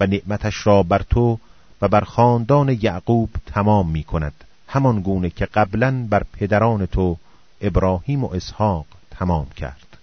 و نعمتش را بر تو و بر خاندان یعقوب تمام می کند. همان گونه که قبلا بر پدران تو ابراهیم و اسحاق تمام کرد.